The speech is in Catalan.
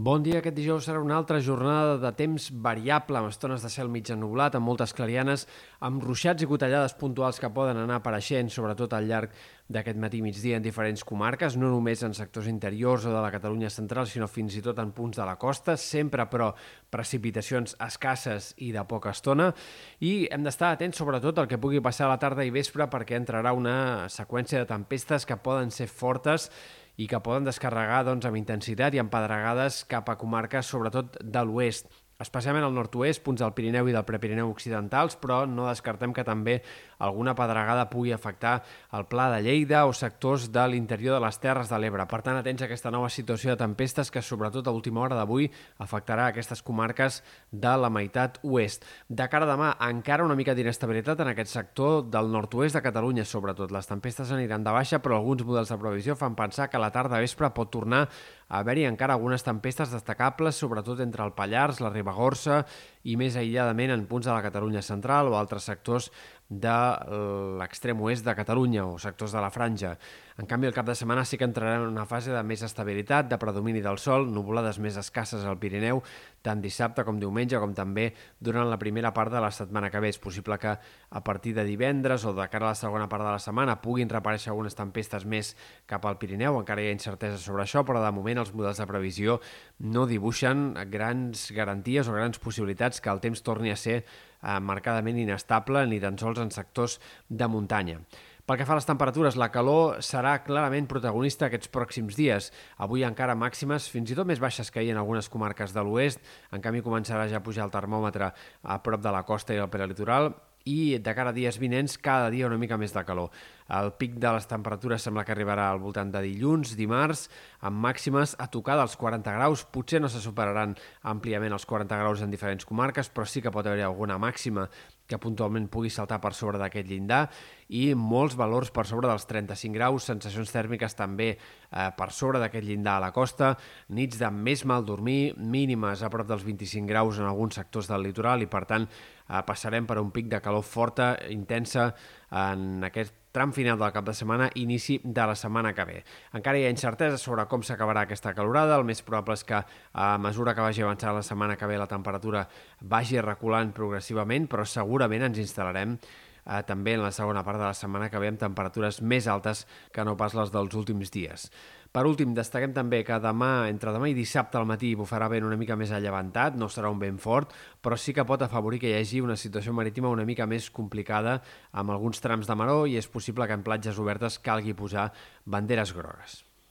Bon dia. Aquest dijous serà una altra jornada de temps variable, amb estones de cel mig ennublat, amb moltes clarianes, amb ruixats i gotellades puntuals que poden anar apareixent, sobretot al llarg d'aquest matí migdia en diferents comarques, no només en sectors interiors o de la Catalunya central, sinó fins i tot en punts de la costa, sempre, però, precipitacions escasses i de poca estona, i hem d'estar atents sobretot al que pugui passar a la tarda i vespre perquè entrarà una seqüència de tempestes que poden ser fortes i que poden descarregar doncs, amb intensitat i amb pedregades cap a comarques, sobretot de l'oest especialment al nord-oest, punts del Pirineu i del Prepirineu occidentals, però no descartem que també alguna pedregada pugui afectar el Pla de Lleida o sectors de l'interior de les Terres de l'Ebre. Per tant, atents a aquesta nova situació de tempestes que, sobretot a última hora d'avui, afectarà aquestes comarques de la meitat oest. De cara a demà, encara una mica d'inestabilitat en aquest sector del nord-oest de Catalunya, sobretot. Les tempestes aniran de baixa, però alguns models de previsió fan pensar que la tarda vespre pot tornar haver-hi encara algunes tempestes destacables, sobretot entre el Pallars, la Ribagorça i més aïlladament en punts de la Catalunya central o altres sectors de l'extrem oest de Catalunya o sectors de la franja. En canvi, el cap de setmana sí que entrarem en una fase de més estabilitat, de predomini del sol, nuvolades més escasses al Pirineu, tant dissabte com diumenge, com també durant la primera part de la setmana que ve. És possible que a partir de divendres o de cara a la segona part de la setmana puguin reparèixer algunes tempestes més cap al Pirineu, encara hi ha incertesa sobre això, però de moment els models de previsió no dibuixen grans garanties o grans possibilitats que el temps torni a ser eh, marcadament inestable ni tan sols en sectors de muntanya. Pel que fa a les temperatures, la calor serà clarament protagonista aquests pròxims dies. Avui encara màximes fins i tot més baixes que ahir en algunes comarques de l'oest. En canvi, començarà ja a pujar el termòmetre a prop de la costa i el prelitoral i de cara a dies vinents cada dia una mica més de calor. El pic de les temperatures sembla que arribarà al voltant de dilluns, dimarts, amb màximes a tocar dels 40 graus. Potser no se superaran àmpliament els 40 graus en diferents comarques, però sí que pot haver-hi alguna màxima que puntualment pugui saltar per sobre d'aquest llindar i molts valors per sobre dels 35 graus, sensacions tèrmiques també eh, per sobre d'aquest llindar a la costa, nits de més mal dormir, mínimes a prop dels 25 graus en alguns sectors del litoral i per tant eh, passarem per un pic de calor forta, intensa en aquest tram final del cap de setmana, inici de la setmana que ve. Encara hi ha incertesa sobre com s'acabarà aquesta calorada, el més probable és que a mesura que vagi avançant la setmana que ve la temperatura vagi reculant progressivament, però segurament ens instal·larem eh, també en la segona part de la setmana que ve amb temperatures més altes que no pas les dels últims dies. Per últim, destaquem també que demà, entre demà i dissabte al matí, bufarà vent una mica més allevantat, no serà un vent fort, però sí que pot afavorir que hi hagi una situació marítima una mica més complicada amb alguns trams de maró i és possible que en platges obertes calgui posar banderes grogues.